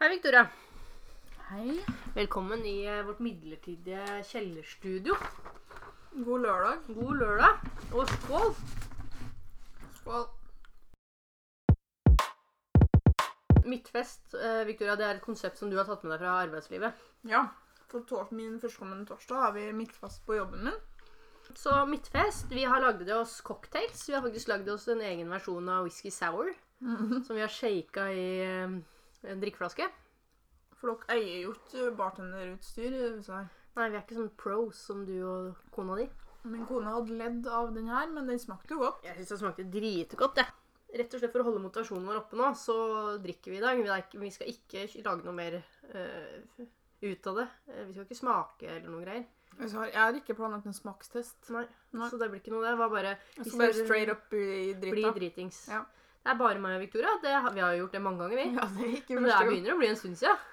Hei, Victoria. Hei. Velkommen i eh, vårt midlertidige kjellerstudio. God lørdag. God lørdag, og skål! Skål. Midtfest, eh, Victoria, det er et konsept som du har tatt med deg fra arbeidslivet. Ja, for tors min førstkommende torsdag har vi midtfast på jobben min. Så midtfest, vi har lagd oss cocktails. Vi har faktisk lagd oss en egen versjon av whisky sour. Som vi har shaka i eh, en drikkeflaske. For dere eier jo ikke bartenderutstyr i USA. Nei, vi er ikke sånn pros som du og kona di. Min kone hadde ledd av den her, men den smakte jo godt. Jeg syns det smakte dritgodt, jeg. Rett og slett for å holde motivasjonen vår oppe nå, så drikker vi i dag. Vi skal ikke lage noe mer uh, ut av det. Eh, Vi skal ikke smake eller noe greier. Jeg har, ikke planlagt en smakstest. Nei, Nei. Så det blir ikke noe. Det var bare bare straight up i Bli drita. dritings. Ja. Det er bare meg og Victoria. Det, vi har gjort det mange ganger, vi. Ja, det er ikke Men det er begynner å bli en stund siden.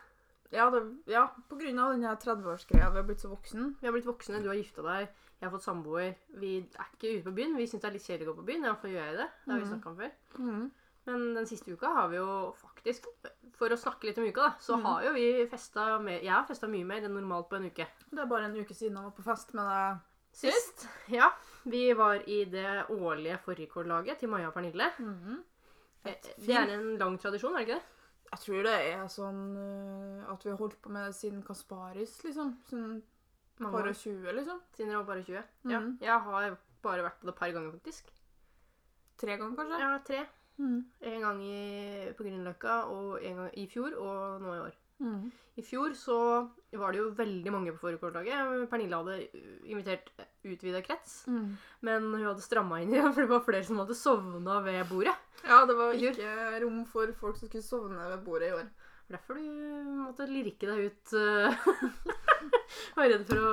Ja, det, ja, på grunn av den 30-årsgreia. Vi har blitt så voksen. Vi har blitt voksne, du har gifta deg, jeg har fått samboer. Vi er ikke ute på byen. Vi syns det er litt kjedelig å gå på byen. Iallfall gjør jeg det. Det har vi snakka snakket om før. Mhm. Men den siste uka har vi jo faktisk For å snakke litt om uka, da, så mm. har jo vi festa mer Jeg har festa mye mer enn normalt på en uke. Det er bare en uke siden jeg var på fest med deg. Sist, ja. Vi var i det årlige fårikål-laget til Maja og Pernille. Mhm. Eh, Det er en lang tradisjon, er det ikke det? Jeg tror det er sånn øh, at vi har holdt på med det siden Kasparis, liksom. Mange par og 20, liksom. Siden jeg var bare 20. Ja. Mhm. Jeg har bare vært på det et par ganger, faktisk. Tre ganger, kanskje? Ja, tre. Mm. En gang i, på Grünerløkka og en gang i fjor, og nå i år. I fjor så var det jo veldig mange på fårikålslaget. Pernille hadde invitert utvida krets, Mm. men hun hadde stramma inn i det, for det var flere som hadde sovna ved bordet. Ja, det var ikke rom for folk som skulle sovne ved bordet i år. Derfor du måtte lirke deg ut. uh, var redd for å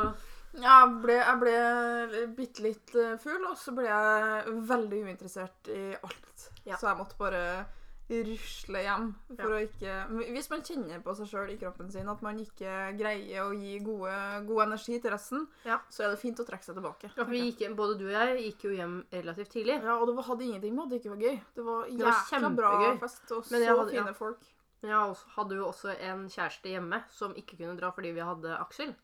Jeg ble, jeg ble bitte litt øh, full, og så ble jeg veldig uinteressert i alt. Ja. Så jeg måtte bare rusle hjem. For Ja. å ikke Hvis man kjenner på seg sjøl i kroppen sin at man ikke greier å gi gode, god energi til resten, Ja. så er det fint å trekke seg tilbake. ja, for vi gikk, Både du og jeg gikk jo hjem relativt tidlig. Ja, og det var- hadde ingenting med at det ikke var gøy. Det var jækla bra fest, og så hadde- ja. fine folk. Men jeg hadde jo også en kjæreste hjemme som ikke kunne dra fordi vi hadde Aksel.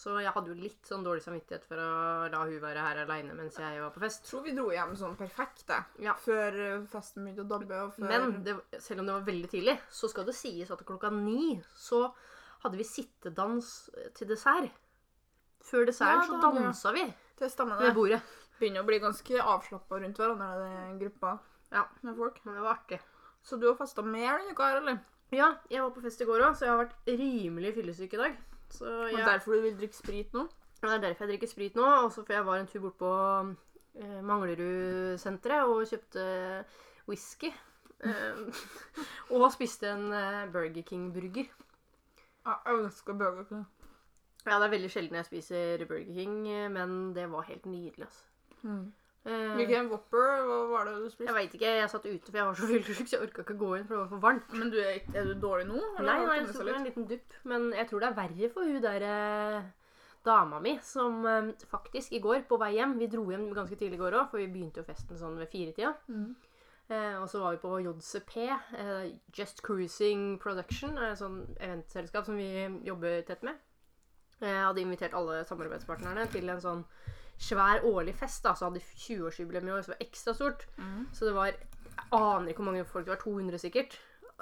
Så jeg hadde jo litt sånn dårlig samvittighet for å la hun være her aleine mens jeg var på fest. Jeg tror vi dro hjem sånn perfekt, det. Ja. Før øh, festen begynte å dabbe, og før Men det, selv om det var veldig tidlig, så skal det sies at klokka ni så hadde vi sittedans til dessert. Før desserten Ja, så dansa vi Det stemmer, ved det. bordet. Begynner å bli ganske avslappa rundt hverandre, den gruppa Ja. med folk. Men det var artig. Så du har festa mer denne uka her, eller? Ja, jeg var på fest i går òg, så jeg har vært rimelig fyllesyk i dag. Så Og jeg, derfor du vil drikke sprit nå? Ja, Det er derfor jeg drikker sprit nå. Også for jeg var en tur bort på eh, Manglerud-senteret og kjøpte whisky. Eh, og spiste en eh, Burger King-burger. Jeg elsker Burger King. Ja, det er veldig sjelden jeg spiser Burger King, eh, men det var helt nydelig, altså. Eh, Hvilken Whopper hva var det du spiste? jeg veit ikke. Jeg satt ute, for jeg var så fyllesyk, så jeg orka ikke gå inn, for det var for varmt. Men du er, er du dårlig nå? Nei, nei, jeg litt? en liten dupp. Men jeg tror det er verre for hun der eh, dama mi, som eh, faktisk i går, på vei hjem Vi dro hjem ganske tidlig i går òg, for vi begynte jo festen sånn ved firetida. Mm. Eh, og så var vi på JCP, eh, Just Cruising Production, et sånn eventselskap som vi jobber tett med. Jeg hadde invitert alle samarbeidspartnerne til en sånn svær årlig fest. da, Så hadde 20-årsjubileum i år, så det var ekstra stort. Mm. Så det var Jeg aner ikke hvor mange folk det var. 200 sikkert.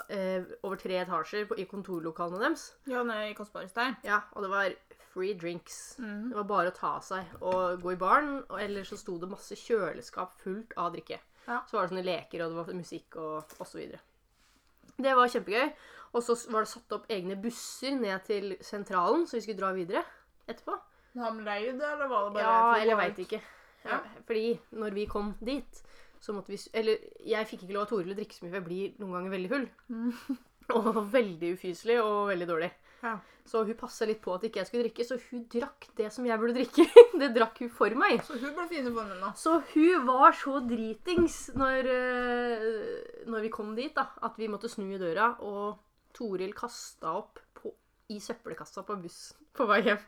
Eh, over tre etasjer på, i kontorlokalene deres. Ja, nede i der. Ja, og det var free drinks. Mm. Det var bare å ta seg og gå i baren. Og ellers så sto det masse kjøleskap fullt av drikke. Ja. Så var det sånne leker, og det var musikk og osv. Det var kjempegøy. Og så var det satt opp egne busser ned til sentralen, så vi skulle dra videre etterpå. De leid det, eller var det bare Ja, eller jeg veit ikke. Ja, fordi når vi kom dit, så måtte vi Eller jeg fikk ikke lov av Toril å drikke så mye, for jeg blir noen ganger veldig full. Og veldig ufyselig og veldig dårlig. Ja. Så hun passa litt på at ikke jeg skulle drikke, så hun drakk det som jeg burde drikke. det drakk hun for meg. Så hun ble fin i formen da. Så hun var så dritings når, eh, når vi kom dit, da, at vi måtte snu i døra, og Toril kasta opp på, i søppelkassa på bussen på vei hjem.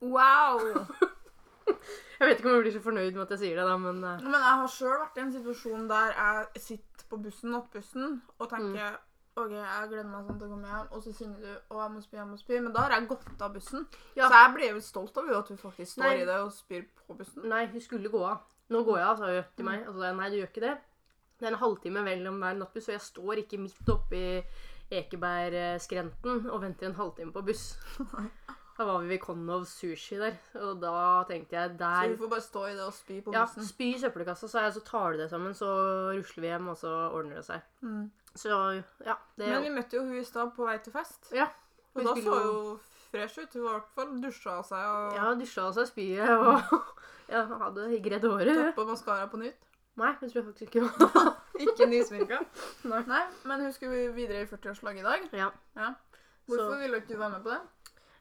Wow! Jeg vet ikke om jeg blir så fornøyd med at jeg sier det, da, men eh, Men jeg har sjøl vært i en situasjon der jeg sitter på bussen, nattbussen, og tenker OK, jeg gleder meg sånn til å komme hjem, og så synger du 'Å, jeg må spy, jeg må spy', men da har jeg gått av bussen. Ja. Så jeg ble jo stolt av jo at du faktisk står Nei. i det og spyr på bussen. Nei, hun skulle gå av. Nå går jeg av, sa hun til meg. Og så sa jeg nei, du gjør ikke det. Det er en halvtime mellom hver nattbuss, og jeg står ikke midt oppi Ekebergskrenten og venter en halvtime på buss. Da var vi ved Konov Sushi der, og da tenkte jeg der Så vi du får bare stå i det og spy på Ja, spy i søppelkassa, så, jeg, så tar du det sammen, så rusler vi hjem, og så ordner det seg. Mm. Så ja, det Men vi møtte jo hun i stad på vei til fest. Ja. Og da så jo- jo fresh ut. Hun var i hvert fall dusja av seg og Ja, dusja av seg spyet og ja, hadde gredd håret. toppa maskara på nytt. Nei, det tror jeg faktisk ikke. Ikke nysminka. Nei. Nei, men hun skulle videre i 40-årslaget i dag. Ja. Hvorfor Så- ville ikke du være med på det?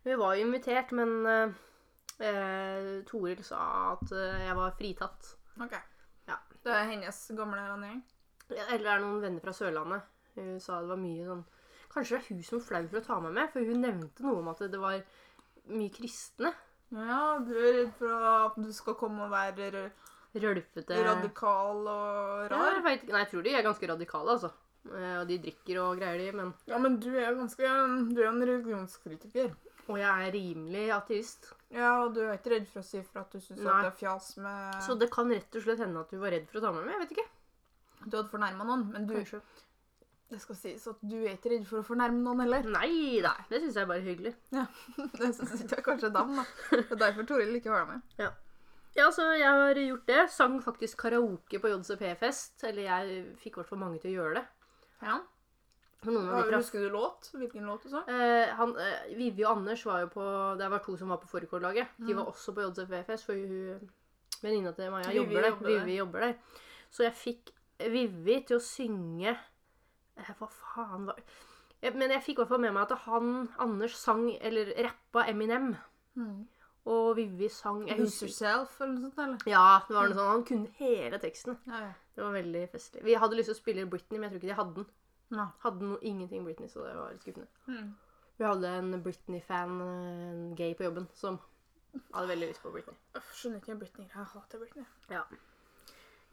Vi var jo invitert, men eh, eh, Toril sa at eh, jeg var fritatt. Ok. Ja. Det er hennes gamle vennegjeng. Eller det er noen venner fra Sørlandet. Hun sa det var mye sånn Kanskje det er hun som er flau for å ta meg med, for hun nevnte noe om at det var mye kristne. Ja, du er redd for at du skal komme og være Rølpete radikal og Ja, rar? jeg, vet, ikke. Nei, jeg tror de er ganske radikale, altså. Eh, Og de drikker og greier, de, men Ja, men du er jo ganske Du er jo en religionskritiker. Og jeg er rimelig ateist. Ja, og du er ikke redd for å si fra at du syns Nei. det er fjas med Så det kan rett og slett hende at du var redd for å ta meg med. Jeg vet ikke. Du hadde fornærma noen, men du, Kanskje. det skal sies at du er ikke redd for å fornærme noen heller. Nei da. Det syns jeg er bare hyggelig. Ja, Det syns ikke jeg kanskje dem, da. Det er derfor Toril ikke var med. Ja, så jeg har gjort det. Sang faktisk karaoke på JCP-fest. Eller jeg fikk i hvert fall mange til å gjøre det. Ja. Husker du låt? Hvilken låt du sa? Eh, han, eh, Vivi og Anders var jo på Det var to som var på fårikål-laget. De Mm. var også på JCP-fest, for hun venninna til Maja Vivi jobber der. jobber der. Vivi jobber der. Så jeg fikk Vivi til å synge eh, Hva faen var jeg, Men jeg fikk i hvert fall med meg at han, Anders, sang eller rappa Eminem. Og Vivi sang jeg husker, Yourself eller noe sånt, eller? Ja, det var noe sånt. han kunne hele teksten. Ja, ja. Det var veldig festlig. Vi hadde lyst til å spille Britney, men jeg tror ikke de hadde den. Nei. Hadde no, ingenting Britney, så det var litt skuffende. Mm. Vi hadde en Britney-fan, en gay på jobben, som hadde veldig lyst på Britney. Jeg skjønner ikke Britney. Jeg hater Britney. Ja.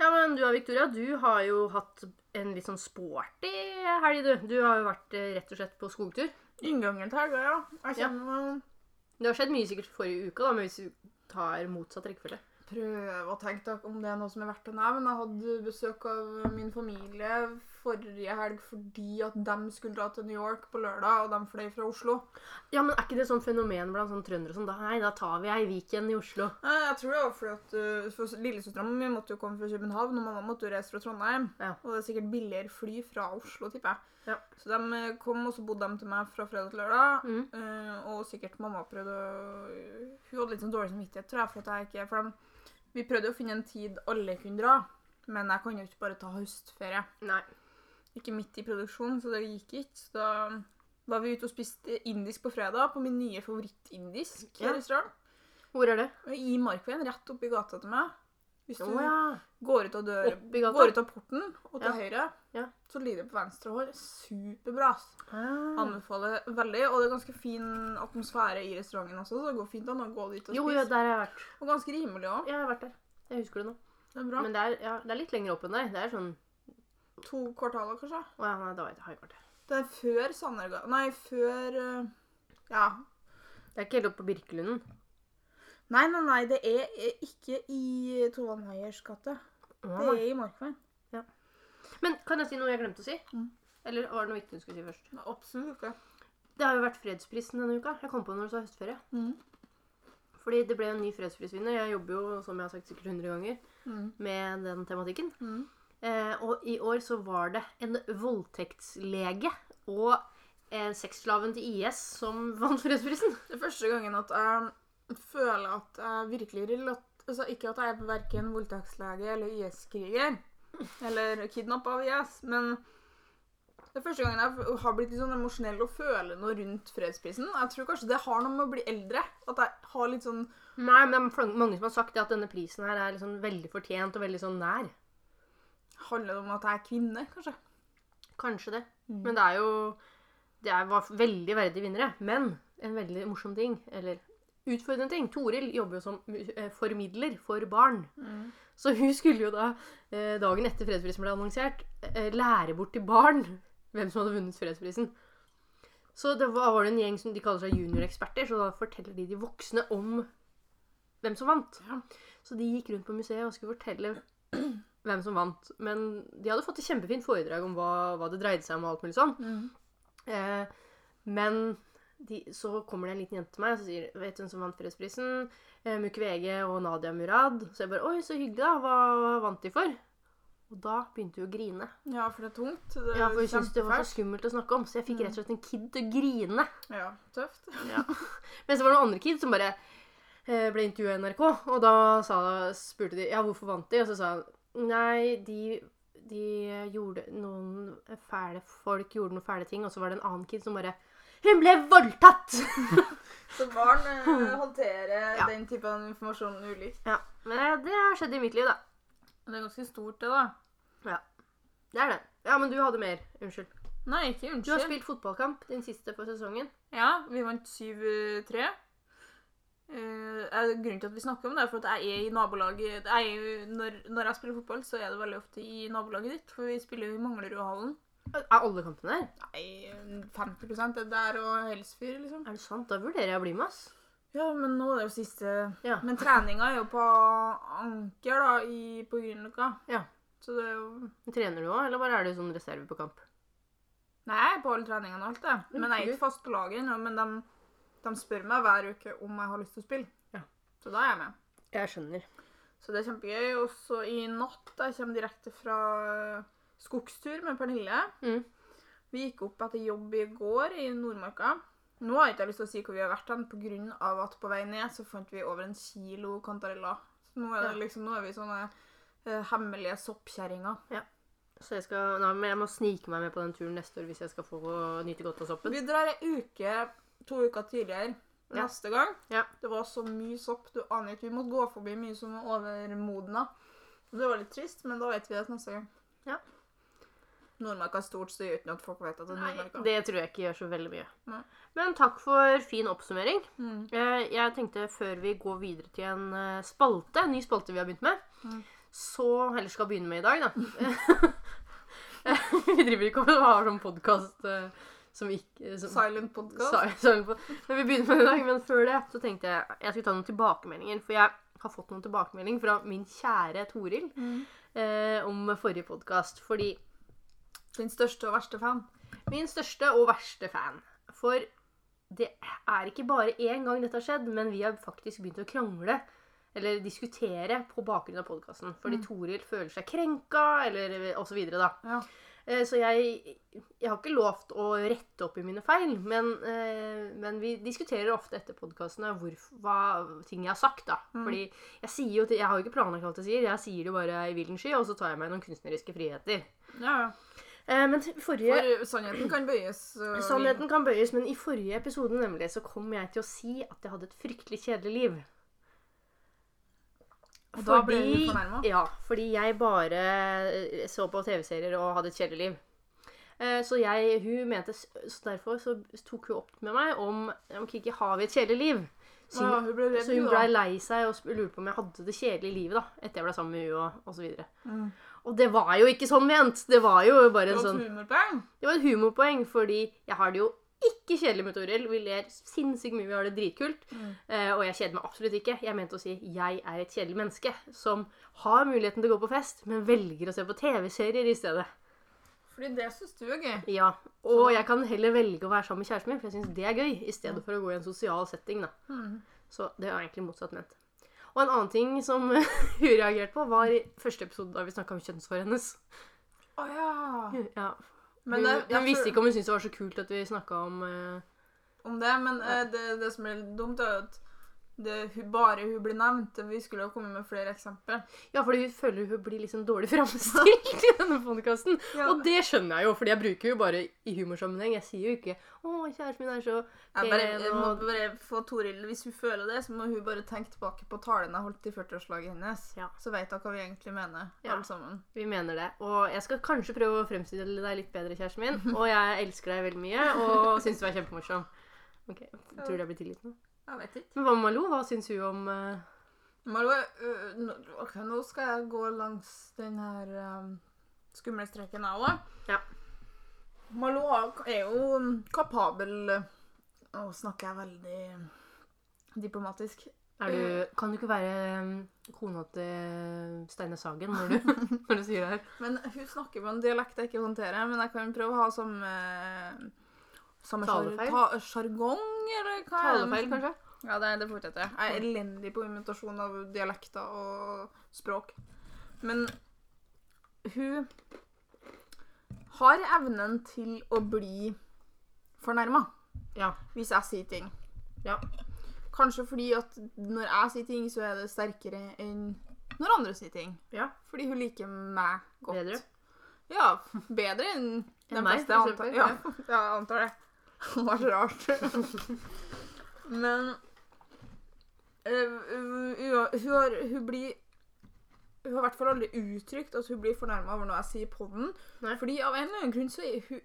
ja, men du Victoria, du har jo hatt en litt sånn sporty helg, du. Du har jo vært eh, rett og slett på skogtur. Inngangen til helga, ja. Jeg Ja. Det har skjedd mye sikkert forrige uke, da, men hvis du tar motsatt rekkefølge. Prøv å tenke om det er noe som er verdt å nevne. Jeg hadde besøk av min familie forrige helg fordi at de skulle dra til New York på lørdag, og de fløy fra Oslo. Ja, men er ikke det sånn fenomen blant sånne trøndere og sånn? Nei, da tar vi ei weekend i Oslo. Nei, Jeg tror det var fordi at uh, for Lillesøstera mi måtte jo komme fra København, og mamma måtte jo reise fra Trondheim. Ja. Og det er sikkert billigere fly fra Oslo, tipper jeg. Ja. Så de eh, kom, og så bodde de til meg fra fredag til lørdag. Mm. Uh, og sikkert mamma prøvde å Hun hadde litt sånn dårlig samvittighet, tror jeg. For at jeg ikke For de, vi prøvde å finne en tid alle kunne dra. Men jeg kan jo ikke bare ta høstferie. Nei. Ikke midt i produksjon, så det gikk ikke. Så da var vi ute og spiste indisk på fredag, på min nye favorittindisk Ja. restaurant. Hvor er det? I Markveien, rett oppi gata til meg. Hvis du oh, ja. går ut dør, går ut av porten og til Ja. høyre, Ja. så ligger det på venstre hånd. Superbra. Ah. Anbefaler veldig. Og det er ganske fin atmosfære i restauranten også, så det går fint an å gå dit og Jo, spise. ja, der har jeg vært. Og ganske rimelig òg. Jeg har vært der. Jeg husker det nå. Det er bra. Men det er, ja, det er litt lenger opp enn deg. Det er sånn To kvartaler, kanskje. Å ja, nei, da var ikke halvkvarter. Det er før Sannergata Nei, før eh, Ja. Det er ikke helt oppe på Birkelunden. Nei, nei, nei, det er eh, ikke i Tovan Meyers gate. Det er i Markveien. Men kan jeg si noe jeg glemte å si? Mm. Eller var det noe viktig du skulle si først? Nei, Absolutt ikke. Det har jo vært fredsprisen denne uka. Jeg kom på når du sa høstferie. Mm. Fordi det ble en ny fredsprisvinner. Jeg jobber jo, som jeg har sagt sikkert 100 ganger, Mm. med den tematikken. Mm. Eh, og i år så var det en voldtektslege og eh, sexslaven til IS som vant fredsprisen. Det er første gangen at jeg føler at jeg virkelig relat... Altså, ikke at jeg er verken voldtektslege eller IS-kriger. Eller kidnappa av IS, men det er første gangen jeg har blitt litt sånn emosjonell og føler noe rundt fredsprisen. Jeg tror kanskje det har noe med å bli eldre. At jeg har litt sånn Nei, men det er mange som har sagt at denne prisen her er liksom veldig fortjent og veldig sånn nær. Handler det om at jeg er kvinne, kanskje? Kanskje det. Mm. Men det er jo Det var veldig verdige vinnere. Men en veldig morsom ting, eller utfordrende ting Toril jobber jo som eh, formidler for barn. Mm. Så hun skulle jo da, eh, dagen etter fredsprisen ble annonsert, eh, lære bort til barn hvem som hadde vunnet fredsprisen. Så det var, var det en gjeng som de kaller seg junioreksperter, så da forteller de de voksne om hvem som vant. Ja. Så de gikk rundt på museet og skulle fortelle hvem som vant. Men de hadde fått et kjempefint foredrag om hva, hva det dreide seg om og alt mulig sånn. Eh, men de, så kommer det en liten jente til meg og så sier Vet du hvem som vant fredsprisen? Eh, Mukwege og Nadia Murad. Så jeg bare Oi, så hyggelig, da. Hva, vant de for? Og da begynte hun å grine. Ja, for det er tungt. Det er Ja, for hun syntes det var så skummelt å snakke om. Så jeg fikk rett og slett en kid til å grine. Ja, tøft. Men så var det noen andre kids som bare eh, ble intervjua i NRK, og da sa, spurte de ja, hvorfor vant de, og så sa han nei, de, de gjorde noen fæle folk gjorde noen fæle ting, og så var det en annen kid som bare hun ble voldtatt! Så barn eh, håndterer Ja. den typen informasjon ulikt. ja, Men eh, det har skjedd i mitt liv, da. Det er ganske stort, det, da. Det er det. Ja, men du hadde mer. Unnskyld. Nei, ikke Du har unnskyld. spilt fotballkamp, din siste for sesongen. Ja, vi vant 7-3. Eh, grunnen til at vi snakker om det, er for at jeg er i nabolaget jeg er når, når jeg spiller fotball, så er det veldig ofte i nabolaget ditt. For vi spiller jo i Manglerudhallen. Er alle kampene der? Nei, 50% er der og Helsfyr, liksom. Er det sant? Da vurderer jeg å bli med, ass. Ja, men nå er det jo siste Ja. Men treninga er jo på Anker, da, i, på Grünerløkka. Ja. Så det er jo Trener du òg, eller bare er du sånn reserve på kamp? Nei, jeg er på alle treningene og alt det. Men jeg er ikke fast på laget ennå. Men de, de spør meg hver uke om jeg har lyst til å spille. Ja. Så da er jeg med. Jeg skjønner. Så det er kjempegøy. Og så i natt Jeg kommer direkte fra skogstur med Pernille. Mm. Vi gikk opp etter jobb i går i Nordmarka. Nå har jeg ikke lyst til å si hvor vi har vært hen, pga. at på vei ned så fant vi over en kilo kantarella. Så nå er, det liksom, nå er vi sånne eh, hemmelige soppkjerringer. Så jeg skal, nei, men jeg må snike meg med på den turen neste år hvis jeg skal få nyte godt av soppen. Vi drar ei uke, to uker tidligere Ja. neste gang. Ja. Det var så mye sopp, du aner ikke. Vi måtte gå forbi mye som var overmodna. Det var litt trist, men da vet vi det neste gang. Ja. Nordmarka er stort, så gjør ikke noe at folk vet at det er Nordmark. Nordmarka. det tror jeg ikke gjør så veldig mye. Nei. Men takk for fin oppsummering. Mm. Eh, Jeg tenkte før vi går videre til en eh, spalte, en ny spalte vi har begynt med, Mm. så Eller skal begynne med i dag, da. vi driver ikke og har sånn podkast som ikke som, Silent podcast. Sa- Men vi begynner med det i dag. Men før det så tenkte jeg jeg skulle ta noen tilbakemeldinger. For jeg har fått noen tilbakemeldinger fra min kjære Toril Mm. eh, om forrige podkast. Fordi Din største og verste fan. min største og verste fan For det er ikke bare én gang dette har skjedd, men vi har faktisk begynt å krangle. Eller diskutere på bakgrunn av podkasten. Fordi Toril føler seg krenka, eller osv. da. Ja. Eh, Så jeg, jeg har ikke lovt å rette opp i mine feil, men, eh, men vi diskuterer ofte etter podkastene ting jeg har sagt. da. Fordi jeg sier jo til, jeg har jo ikke planlagt alt jeg sier, jeg sier det bare i villen sky, og så tar jeg meg noen kunstneriske friheter. Ja, ja. Eh, Men forrige For sannheten kan bøyes. øh, Sannheten kan bøyes, men i forrige episode nemlig så kom jeg til å si at jeg hadde et fryktelig kjedelig liv. Og da ble du fornærma? Ja, fordi jeg bare eh, så på TV-serier og hadde et kjedelig liv. Eh, Så jeg, hun mente, så derfor så tok hun opp med meg om om Kiki har vi et kjedelig liv. Så Ja, hun, hun ble redd, så hun ble lei seg og lurte på om jeg hadde det kjedelige livet da, etter jeg ble sammen med hun og, og så videre. Mm. Og det var jo ikke sånn ment. Det var jo bare Det en var sånn et humorpoeng. det var et humorpoeng, fordi jeg har det jo ikke kjedelig med Toril. Vi ler sinnssykt mye, vi har det dritkult. Mm. Eh, og jeg kjeder meg absolutt ikke. Jeg mente å si jeg er et kjedelig menneske som har muligheten til å gå på fest, men velger å se på TV-serier i stedet. Fordi det syns du er gøy. Ja, Og jeg kan heller velge å være sammen med kjæresten min, for jeg syns det er gøy, i stedet for å gå i en sosial setting. da. Mm. Så det er egentlig motsatt ment. Og en annen ting som hun reagerte på, var i første episode da vi snakka om kjønnshåret hennes. Å ja. Ja. Men hun, hun, hun visste ikke om hun syntes det var så kult at vi snakka om eh, om det, men eh, det, det som er litt dumt, er at det, hun, bare hun blir nevnt. Vi skulle ha kommet med flere eksempler. Ja, fordi hun føler hun blir liksom dårlig framstilt i denne podkasten. Ja. Og det skjønner jeg jo, fordi jeg bruker jo bare i humorsammenheng. Jeg sier jo ikke 'Å, kjæresten min er så Jeg, bare, jeg må bare få Toril, Hvis hun føler det, så må hun bare tenke tilbake på talen jeg holdt i 40-årslaget hennes. Ja. Så vet hun hva vi egentlig mener, Ja. alle sammen. vi mener det. Og jeg skal kanskje prøve å fremstille deg litt bedre, kjæresten min. Og jeg elsker deg veldig mye og syns du er kjempemorsom. Ok, Tror du jeg blir tilgitt nå? Jeg vet ikke. Men hva med Malou? Hva syns hun om uh... Malou, øh, nå- ok, nå skal jeg gå langs den her um, skumle streken, jeg òg. Ja. Malou er jo kapabel Nå snakker jeg veldig diplomatisk. Er du, kan du ikke være kona til Steine Sagen når du, når du sier det her? Men hun snakker på en dialekt jeg ikke håndterer. Men jeg kan prøve å ha samme Samme Talefeil? sjargong, eller hva er det? Talefeil, kanskje? Ja, det, det fortsetter jeg. Jeg er elendig på imitasjon av dialekter og språk. Men hun har evnen til å bli fornærma Ja. hvis jeg sier ting. Ja. Kanskje fordi at når jeg sier ting, så er det sterkere enn når andre sier ting. Ja. Fordi hun liker meg godt. Bedre. Ja, bedre enn de fleste. antar, ja, ja, jeg antar det. Det var så rart. Men uh, hun, har, hun blir Hun har i hvert fall aldri uttrykt at hun blir fornærma over noe jeg sier på den. Nei. Fordi av en eller annen grunn så hun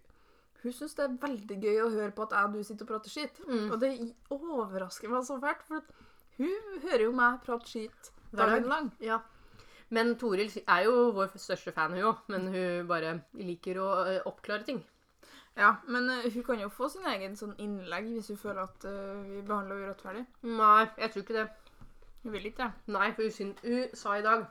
hun syns det er veldig gøy å høre på at jeg og du sitter og prater skitt. Mm. Og det overrasker meg så fælt, for hun hører jo meg prate skitt dagen lang. Ja. Men Toril er jo vår største fan, hun òg. Men hun bare liker å oppklare ting. Ja, men øh, hun kan jo få sin egen sånn innlegg hvis hun føler at øh, vi behandler henne urettferdig. Nei, jeg tror ikke det. Hun vil ikke det. Nei, for hun, hun sa i dag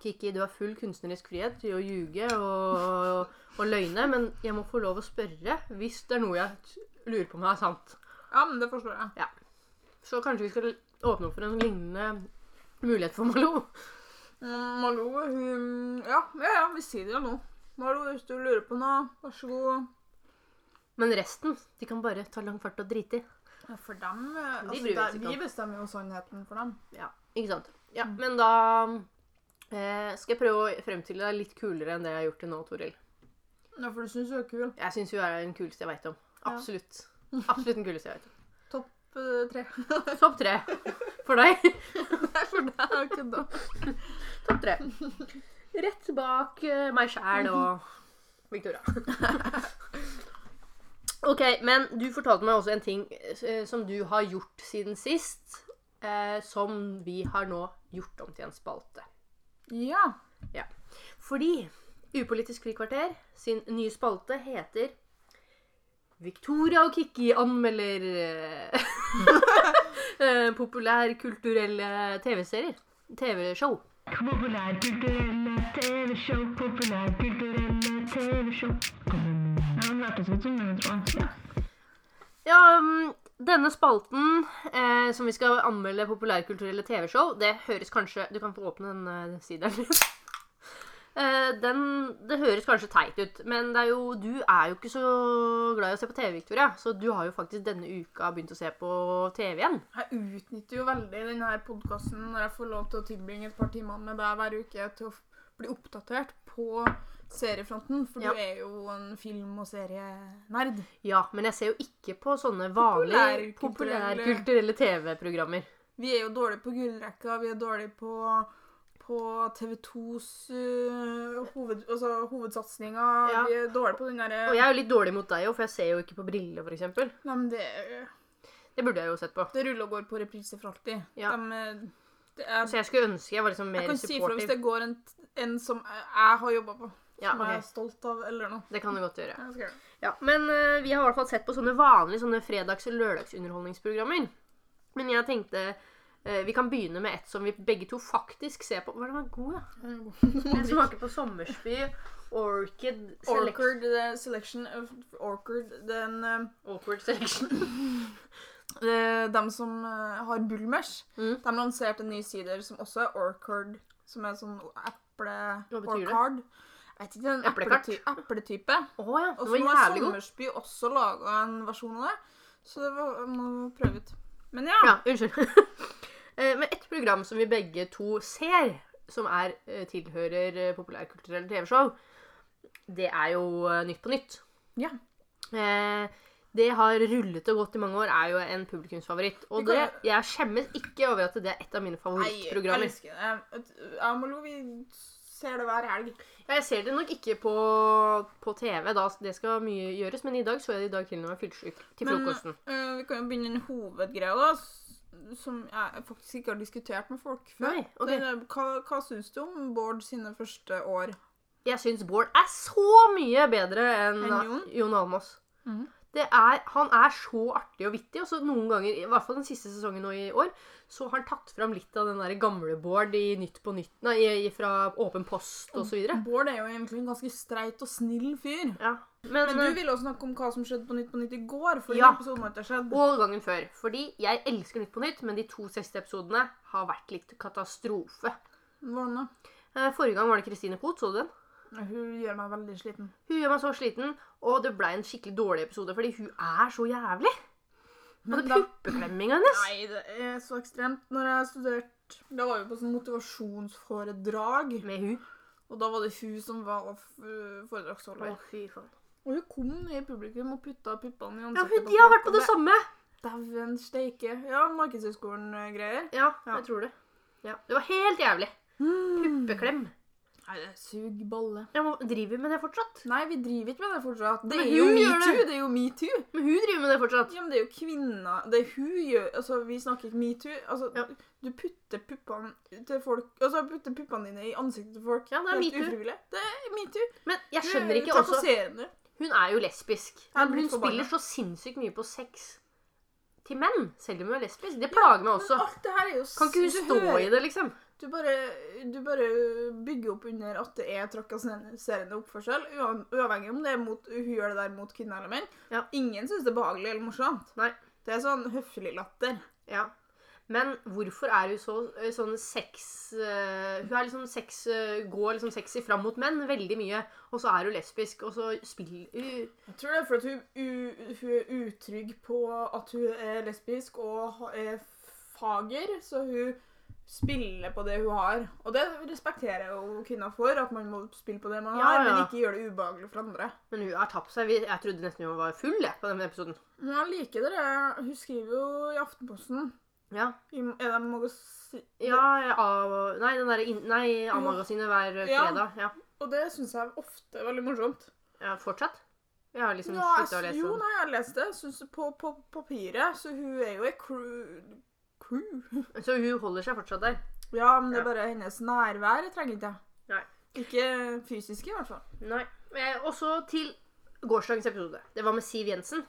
Kikki, du har full kunstnerisk frihet til å ljuge og, og løgne, men jeg må få lov å spørre hvis det er noe jeg t- lurer på om er sant. Ja, men det forstår jeg. Så kanskje vi skal åpne opp for en lignende mulighet for Malou. Mm, Malou, hun Ja, ja, ja, vi sier det jo nå. Malou, hvis du lurer på noe, vær så god. Men resten, de kan bare ta lang fart og drite i. Ja, for dem eh, De altså, der, Vi bestemmer jo sannheten for dem. Ja, ikke sant? Ja, Mm. men da eh, skal jeg prøve å fremstille deg litt kulere enn det jeg har gjort til nå, Toril. Ja, for du syns hun er kul. Jeg syns hun er den kuleste jeg veit om. Ja. Absolutt. Absolutt den kuleste jeg vet om. Topp eh, tre. Topp tre for deg. Nei, for deg er da. Topp tre. Rett bak eh, meg sjæl og Victoria. OK, men du fortalte meg også en ting eh, som du har gjort siden sist, eh, som vi har nå gjort om til en spalte. Ja. Fordi Upolitisk frikvarter sin nye spalte heter Victoria og Kikki anmelder eh, eh, populærkulturelle TV-serier. TV-show. Populærkulturelle TV-show, populærkulturelle TV-show. Ja, det hørtes ut som det, jeg. Ja. Ja, mm, denne spalten eh, som vi skal anmelde populærkulturelle TV-show, det høres kanskje Du kan få åpne den eh, sideren. Eh, den, det høres kanskje teit ut, men det er jo, du er jo ikke så glad i å se på TV, Victoria. Så du har jo faktisk denne uka begynt å se på TV igjen. Jeg utnytter jo veldig denne podkasten når jeg får lov til å tilbringe et par timer med deg hver uke til å bli oppdatert på seriefronten. For Ja. du er jo en film- og serienerd. Ja, men jeg ser jo ikke på sånne vanlige Populærkulturelle- populær TV-programmer. Vi er jo dårlige på gullrekka, vi er dårlige på, på TV2s uh, hoved, altså, hovedsatsinger. Ja. Vi er dårlige på den derre Og jeg er jo litt dårlig mot deg òg, for jeg ser jo ikke på briller, f.eks. Nei, men det, Det burde jeg jo sett på. det ruller og går på reprise for alltid. Ja. De, det er, Så jeg skulle ønske jeg var liksom jeg kan kan si fra hvis det går en, en som jeg har jobba på. Ja, som jeg er stolt av, eller noe. Det kan du godt gjøre. Ja, Men uh, vi har i hvert fall sett på sånne vanlige sånne fredags- og lørdagsunderholdningsprogrammer. Men jeg tenkte uh, vi kan begynne med et som vi begge to faktisk ser på. Hva er det var god, ja? Den smaker på Sommersby. Orchid Selection. Orchard, the selection of Orchard, den uh, Awkward Selection. Eh, De som eh, har Bulmers, Mm. de lanserte en ny sider som også er Orchard, som er sånn eple... Betyr det? Vet ikke, den Eplekart? eplety epletype. Oh, ja. Og så nå har. Sommersby også laga en versjon av det. Så det var, må prøve ut. Men ja. Ja, unnskyld. Eh, Men et program som vi begge to ser, som er, eh, tilhører eh, populærkulturelle TV-show, det er jo Nytt på Nytt. Ja. Eh, det har rullet og gått i mange år, er jo en publikumsfavoritt. Og det, jeg skjemmes ikke over at det er et av mine favorittprogrammer. Nei, jeg elsker det. Jeg Malou, vi ser det hver helg. Ja, Jeg ser det nok ikke på, på TV, da det skal mye gjøres, men i dag så jeg det i dag til når jeg var fyllesyk til Men frokosten. eh, vi kan jo begynne en hovedgreie, da. Som jeg faktisk ikke har diskutert med folk før. Nei, okay. Det hva, hva syns du om Bård sine første år Jeg syns Bård er så mye bedre enn en Jon? Jon Almaas. Mm Det er, han er så artig og vittig, og så noen ganger, i hvert fall den siste sesongen nå i år, så har han tatt fram litt av den der gamle Bård i Nytt på Nytt, nei, fra Åpen post videre. Bård er jo egentlig en ganske streit og snill fyr. Ja. Men, Men du ville også snakke om hva som skjedde på Nytt på Nytt i går. For Ja. episoden har ikke skjedd. Og gangen før. Fordi jeg elsker Nytt på Nytt, men de to siste episodene har vært litt katastrofe. Hvordan da? Eh, Forrige gang var det Kristine Koht, så du den? Hun gjør meg veldig sliten. Hun gjør meg så sliten, og det ble en skikkelig dårlig episode fordi hun er så jævlig. Men det puppeklemming hennes. Nei, det er så ekstremt. Når jeg studerte Da var vi på sånn motivasjonsforedrag, Med hun. og da var det hun som var foredragsholder. Å, fy faen. Og hun kom ned i publikum og putta puppene i ansiktet. Ja, hun, de har vært på det samme. Dæven steike. Ja, Markedshøgskolen-greier. Ja, Ja. jeg tror det. Ja, Det var helt jævlig. Puppeklem. Nei, det sug balle. Ja, men driver vi med det fortsatt? Nei, vi driver ikke med det fortsatt. Det Men er jo metoo. det. Det er jo metoo. Men hun driver med det fortsatt. Ja, men det er jo kvinner Det er hun gjør Altså, vi snakker ikke metoo. Altså, Ja. du putter puppene til folk Altså, putter puppene dine i ansiktet til folk. Ja, det er metoo. Det er metoo. Men jeg er skjønner ikke også. Hun er jo lesbisk. Men hun spiller så sinnssykt mye på sex til menn, selv om hun er lesbisk. Det plager meg også. Er Kan ikke hun stå i det, liksom? Du bare, du bare bygger opp under at det er trakasserende oppførsel, uav- uavhengig om det er mot, hun gjør det der mot kvinner eller menn. Ja. Ingen syns det er behagelig eller morsomt. Nei. Det er sånn høflig latter. Ja. Men hvorfor er hun så eh, sånn sex uh, Hun liksom sex uh, går liksom sexy fram mot menn veldig mye, og så er hun lesbisk, og så spiller hun Jeg tror det er fordi hun, hun er utrygg på at hun er lesbisk og er fager, så hun spiller på det hun har. Og det respekterer jo kvinner for, at man må spille på det man Ja, har, men ikke gjøre det ubehagelig for andre. Men hun har tapt seg. Jeg trodde nesten hun var full jeg, på denne episoden. Men jeg liker det. Hun skriver jo i Aftenposten Ja. i, Er det magasin... ja jeg- av, nei, den der nei, A-magasinet hver fredag. Ja. Og det syns jeg ofte er veldig morsomt. ja. Fortsatt? Jeg har liksom slutta å jeg, lese. jo, nei, jeg har lest det. Synes det på, på papiret. Så hun er jo ei crew, crew. Så hun holder seg fortsatt der. Ja, men det er bare hennes nærvær jeg trenger ikke. Nei. Ikke fysisk, i hvert fall. Nei. Eh, Og så til gårsdagens episode. Det var med Siv Jensen.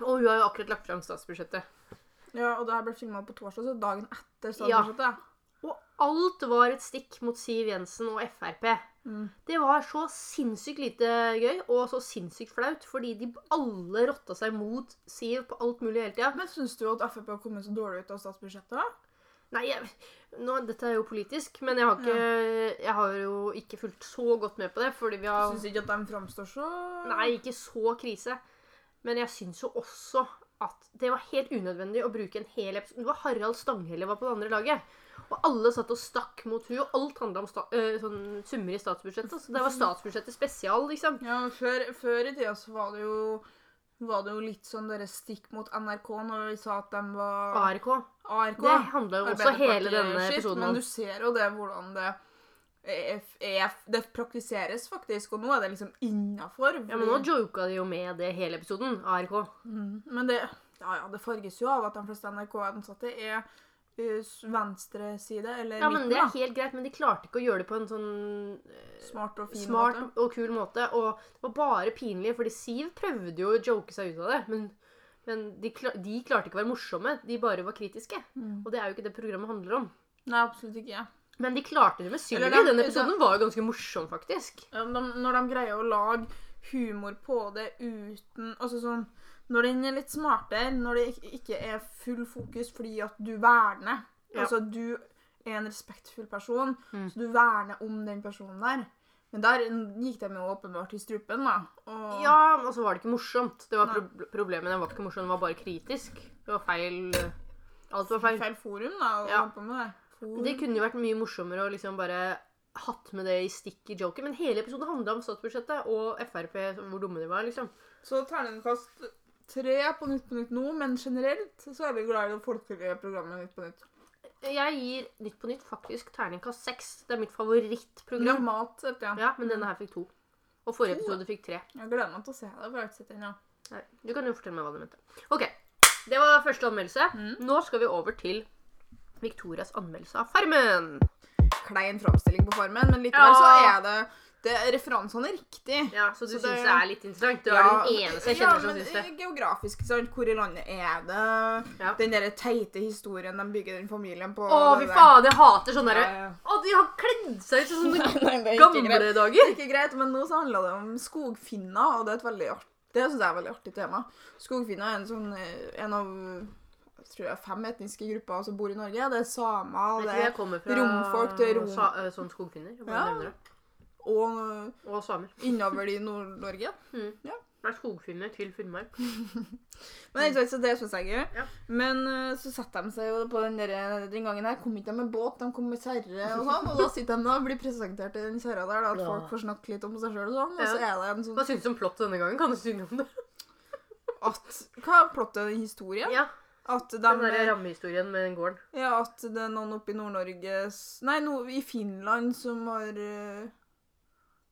Og hun har jo akkurat lagt fram statsbudsjettet. Ja, og det her ble filma på torsdag, så dagen etter Ja. Og alt var et stikk mot Siv Jensen og Frp. Mm. Det var så sinnssykt lite gøy og så sinnssykt flaut, fordi de alle rotta seg mot Siv på alt mulig hele tida. Men syns du at Frp har kommet så dårlig ut av statsbudsjettet? da? Nei, jeg, nå, dette er jo politisk, men jeg har, ikke, jeg har jo ikke fulgt så godt med på det, fordi vi har Syns ikke at de framstår så Nei, ikke så krise. Men jeg syns jo også at det var helt unødvendig å bruke en hel episode. Det var Harald Stanghelle var på det andre laget. Og alle satt og stakk mot hun, og alt handla om øh, sånn summer i statsbudsjettet. Så det var statsbudsjettet spesial, liksom. Ja, før, før i tida så var det jo var det jo litt sånn dere stikk mot NRK når vi sa at de var ARK. ARK. Det handla jo også hele denne episoden om. Men du ser jo det hvordan det er, er, Det praktiseres faktisk, og nå er det liksom innafor. Ja, men nå joka de jo med det hele episoden. ARK. Mm, Men det, ja, ja, det farges jo av at de fleste NRK-ansatte er uh, venstreside eller Ja, men. Det er da. helt greit, men de klarte ikke å gjøre det på en sånn øh, Smart og fin smart måte. og kul måte. Og det var bare pinlig, fordi Siv prøvde jo å joke seg ut av det. Men, men de, klar, de klarte ikke å være morsomme, de bare var kritiske. Mm. Og det er jo ikke det programmet handler om. Nei, absolutt ikke. Men de klarte det med Sylvi. De- Den episoden var jo ganske morsom, faktisk. Ja, de, når de greier å lage humor på det uten Altså sånn Når den er litt smartere, når det ikke- er full fokus fordi at du verner Ja. Altså du er en respektfull person, Mm. så du verner om den personen der. Men der gikk de jo åpenbart i strupen, da. Og Ja, og så var det ikke morsomt. Det var pro Problemet den var ikke morsom, den var bare kritisk. Det var feil Alt var feil. feil forum, da. å Ja. på med det. Forum. Det kunne jo vært mye morsommere å liksom bare hatt med det i stikk i joken, men hele episoden handla om statsbudsjettet og Frp, hvor dumme de var, liksom. Så terningkast tre på Nytt på Nytt nå, men generelt så er vi glad i det folkelige programmet Nytt på Nytt. Jeg gir Nytt på Nytt faktisk terningkast seks. Det er mitt favorittprogram. Normalt sett, ja. Ja, men denne her fikk to. Og forrige To, episode fikk tre. Jeg gleder meg til å se det. har ikke sett den ennå. Nei, du kan jo fortelle meg hva du mente. Ok, det var første anmeldelse. Mm. Nå skal vi over til Victorias anmeldelse av Farmen. klein framstilling på Farmen, men likevel Ja. så er det det, referansene er riktig. Ja, Så du syns det- det er litt interessant? Du er den eneste jeg ja, kjenner som men syns det. eh, Geografisk, sant. Hvor i landet er det? Ja. Den der teite historien de bygger den familien på. Å, fy fader, jeg hater sånn derre Ja, ja. Å, de har kledd seg ut som sånne Nei, er greit. dager. Det er ikke greit, men nå så handler det om skogfinner, og det er et veldig artig det synes jeg er et veldig artig tema. Skogfinner er en, sånn, eh, en av tror jeg, fem etniske grupper som bor i Norge. Det er samer, det er romfolk, det er rom- sa, eh, sånn skogfinner. Ja. Og Og samer. innover i Nord-Norge. Det er skogfinner til Finnmark. Men så det syns jeg er gøy. Ja. Men eh, så setter de seg jo på den, der, den gangen her. Kom ikke de med båt, de kom med kjerre og sånn. Og da sitter de da og blir presentert i den kjerra der, da, at Ja. folk får snakke litt om seg sjøl og sånn. Og så Ja. er det en sånn Hva syns du om plottet denne gangen? Kan du synge om det? at Hva er plottet historien? Ja, At de, Den der rammehistorien med den gården. Ja, at det er noen oppe i Nord-Norge Nei, no, i Finland som har eh,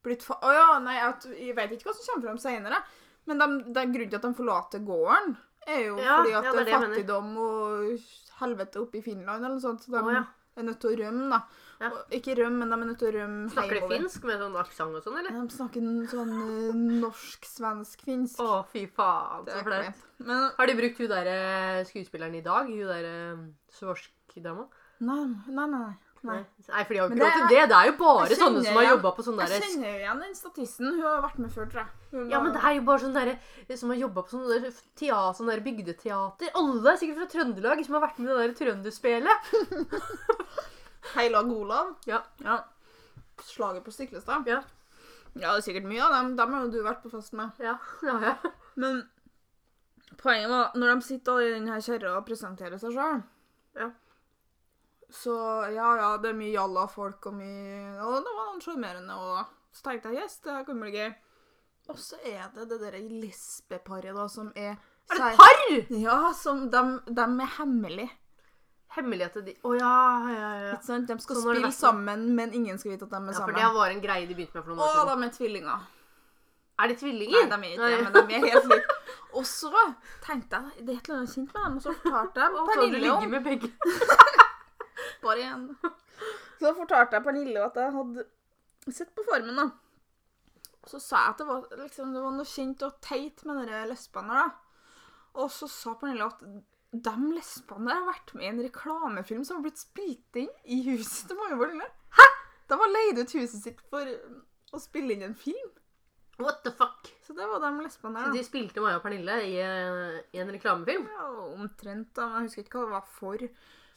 blitt fa... Å ja, nei, jeg vet ikke hva som kommer fram seinere. Men de, er grunnen til at de forlater gården, er jo Ja, fordi at ja, det er fattigdom og helvete oppe i Finland eller noe sånt. Så de oh, ja. er nødt til å rømme, da. Ja. Ikke rømme, men de er nødt til å rømme Snakker de finsk med sånn aksent og sånn, eller? De snakker en sånn eh, norsk-svensk-finsk. Å, fy faen, så flaut. Men Har de brukt hun derre skuespilleren i dag? Hun derre svorsk-dama? nei, nei, nei. Nei. Nei, for de har jo ikke det til det. Det er jo bare sånne som har jobba på sånn Jeg kjenner igjen den statisten. Hun har vært med før, tror jeg. Hun Ja, men det er jo bare sånn derre som har jobba på sånn der teater, sånn der bygdeteater. Alle er sikkert fra Trøndelag som har vært med i det der trønderspelet. Heilag Olav. Ja. ja. Slaget på Stiklestad. Ja. Ja, det er sikkert mye av dem. Dem har jo du vært på fest med. Ja, ja, ja. Men poenget var, når de sitter i denne kjerra og presenterer seg sjøl Ja. Så ja, ja, det er mye jalla folk og mye Og det var noen sjarmerende og Så tenkte jeg yes, det her kan bli gøy. Og så er det det derre lesbeparet, da, som er Er det et par?! Ja, som de, de er hemmelig. at de Å ja, ja, ja. Ikke sant? De skal Sånn har det spille vært. sammen, men ingen skal vite at de er ja for sammen. det var en greie de begynte med for noen år siden. de er tvillinger. Er de Nei, tvillinger? de er ikke det, men de er helt like. Og så tenkte jeg det er et eller annet kjent med dem, og så fortalte jeg Å, hadde du Pernille ligget om med begge. Bare igjen. Så fortalte jeg Pernille at jeg hadde sett på Formen, da. Så sa jeg at det var, liksom, det var noe kjent og teit med de lesbene der. Og så sa Pernille at de lesbene der har vært med i en reklamefilm som har blitt spilt inn i huset til Bolle. Hæ?! De har leid ut huset sitt for å spille inn en film. What the fuck? Så det var de lesbene der. Så de spilte Maja og Pernille i, eh, i en reklamefilm? Ja, omtrent, da. Men jeg husker ikke hva det var for.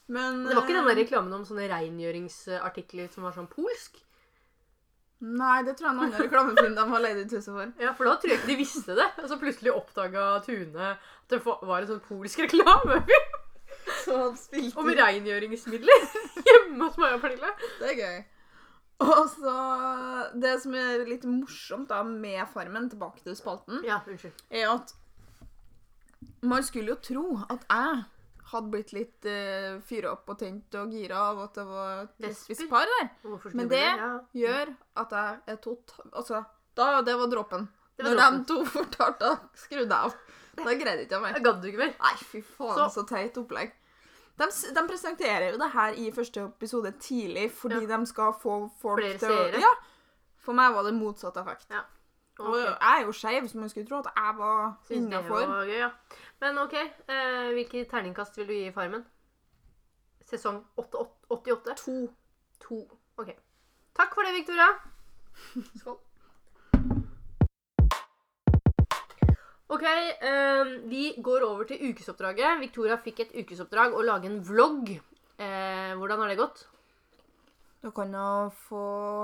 Men det var ikke den der eh, reklamen om sånne rengjøringsartikler som var sånn polsk? Nei, det tror jeg noen andre reklamefilm de har leid ut huset for. Ja, for da tror jeg ikke de visste det. Og så plutselig oppdaga Tune at det var en sånn polsk reklamefilm Så han spilte om rengjøringsmidler hjemme hos Maja og Pernille. Det er gøy. Og så Det som er litt morsomt da med Farmen, tilbake til spalten, Ja, unnskyld. er at man skulle jo tro at jeg hadde blitt litt uh, fyra opp og tent og gira av at det var et lesbisk par der. Hvorfor Men det Ja. gjør at jeg er totalt Altså, da, det var dråpen. Det Når de to fortalte, skrudde jeg av. Da greide ikke jeg mer. Jeg gadd du ikke mer. Nei, fy faen, Så- så, teit opplegg. De, de presenterer jo det her i første episode tidlig fordi de skal få folk Flere til å seere. Ja. For meg var det motsatt effekt. Ja. Og Ok. jeg er jo skeiv, så man skulle tro at jeg var innafor. ja. Men OK, eh, hvilket terningkast vil du gi Farmen? Sesong 8, 88? To. To. OK. Takk for det, Victoria. Skål. OK, eh, vi går over til ukesoppdraget. Victoria fikk et ukesoppdrag å lage en vlogg. Eh, hvordan har det gått? Du kan jo få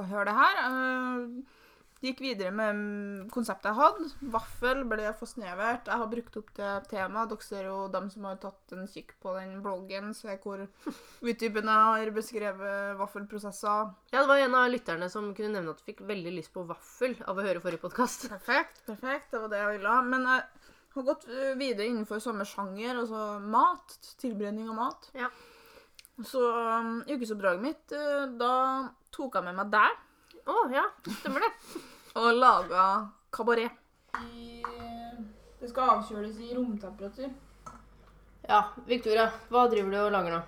høre det her. Eh, gikk videre med mm, konseptet jeg hadde. Vaffel ble for snevert. Jeg har brukt opp det temaet. Dere ser jo dem som har tatt en kikk på den bloggen, ser hvor utdypende jeg har beskrevet vaffelprosesser. Ja, Det var en av lytterne som kunne nevne at du fikk veldig lyst på vaffel av å høre forrige podkast. Perfekt, perfekt. Det var det jeg ville. ha. Men jeg har gått eh, videre innenfor samme sjanger, altså mat. Tilberedning av mat. Ja. Så um, ukesoppdraget mitt, eh, da tok jeg med meg deg Å ja, stemmer det. Og laga kabaret. Det skal avkjøles i romtemperatur. Ja, Victoria, hva driver du og lager nå?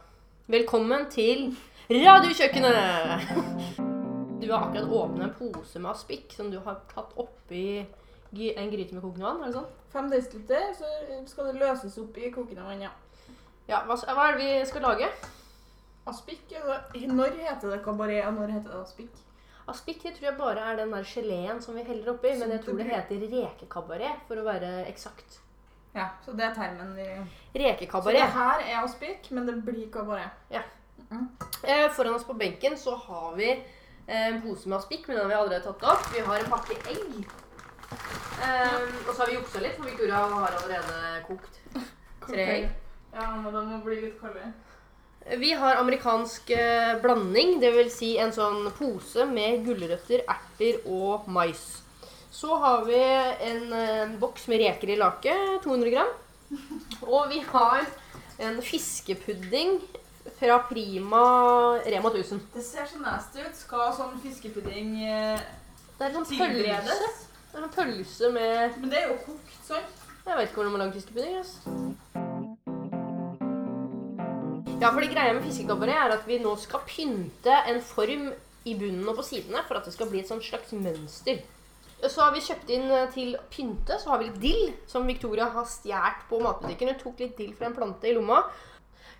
Velkommen til Radiokjøkkenet! Du har akkurat åpnet en pose med aspik som du har tatt oppi en gryte med kokende vann. er det sånn? Fem desiliter, så skal det løses opp i kokende vann, ja. Ja, hva, hva er det vi skal lage? Aspik, når heter det kabaret, og når heter det aspik? Aspik det tror jeg bare er den der geleen som vi heller oppi, men jeg tror det heter rekekabaret, for å være eksakt. Ja, så det er termen vi... Rekekabaret. Så det her er aspik, men det blir kabaret. Eh, foran oss på benken så har vi eh, en pose med aspik, men den har vi allerede tatt opp. Vi har en pakke egg. Eh, og så har vi juksa litt, for Victoria har allerede kokt tre egg. Ja, men det må bli litt kaldere. Vi har amerikansk eh, blanding, dvs. Si en sånn pose med gulrøtter, erter og mais. Så har vi en eh, boks med reker i lake, 200 gram. Og vi har en fiskepudding fra Prima Rema 1000. Det ser så nasty ut. Skal sånn fiskepudding eh, Det er en sånn pølse. tilberedes? Det er en pølse med Men det er jo kokt, sant? Jeg vet ikke hvordan man lager fiskepudding. ass. Ja, fordi greia med fiskekabaret er at vi nå skal pynte en form i bunnen og på sidene for at det skal bli et slags mønster. Så har vi kjøpt inn eh, til pynte, så har vi litt dill, som Victoria har stjålet på matbutikken. Hun tok litt dill fra en plante i lomma.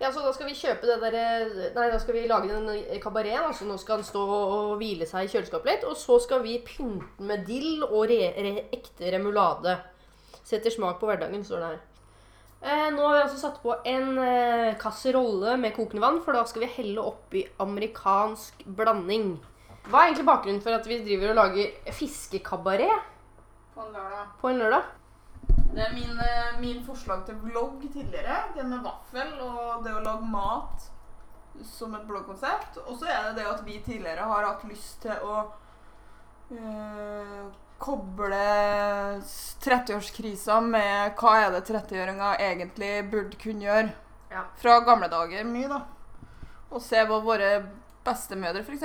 Ja, så da skal vi kjøpe det der, eh, Nei, da skal vi lage den eh, kabareten. Altså nå skal den stå og hvile seg i kjøleskapet litt. Og så skal vi pynte med dill og re, re, ekte remulade. Setter smak på hverdagen, står det her. Eh, nå har vi altså satt på en eh, kasserolle med kokende vann, for da skal vi helle oppi amerikansk blanding. Hva er egentlig bakgrunnen for at vi driver og lager fiskekabaret På en lørdag. på en lørdag? Det er min, eh, min forslag til vlogg tidligere. Det med vaffel og det å lage mat som et bloggkonsept. Og så er det det at vi tidligere har hatt lyst til å eh, koble 30-årskrisa med hva er det 30-åringer egentlig burde kunne gjøre. Ja. Fra gamle dager mye, da. Og se hva våre bestemødre f.eks.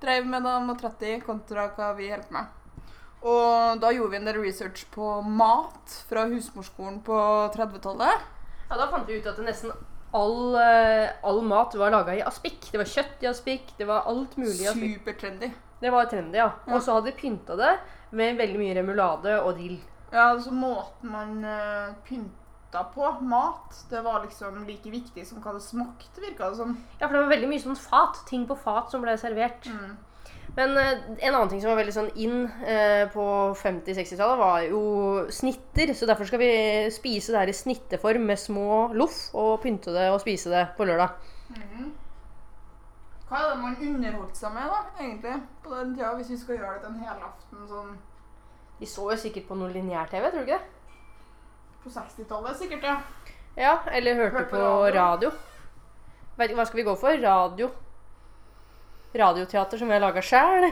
drev med da de var 30, kontra hva vi holder på med. Og da gjorde vi en del research på mat fra husmorskolen på 30-tallet. Ja, Da fant vi ut at nesten all, eh, all mat var laga i aspik. Det var kjøtt i aspik, det var alt mulig i aspik. Supertrendy. Det var trendy, ja. Ja. Og så hadde de pynta det med veldig mye remulade og dill. Ja, altså måten man uh, pynta på mat, det var liksom like viktig som hva det smakte, virka det som. Ja, for det var veldig mye sånn fat. Ting på fat som ble servert. Mm. Men uh, en annen ting som var veldig sånn inn uh, på 50-60-tallet, var jo snitter. Så derfor skal vi spise det her i snitteform med små loff og pynte det og spise det på lørdag. Mhm. Hva er det man underholdt seg med, da, egentlig, på den tida, hvis vi skal gjøre det til en helaften sånn De så jo sikkert på noe lineær-TV, tror du ikke det? på 60-tallet, sikkert, ja. Ja, eller hørte Hørte på på radio. radio. Vet Hva skal vi gå for? Radio. Radioteater som vi har laga sjæl.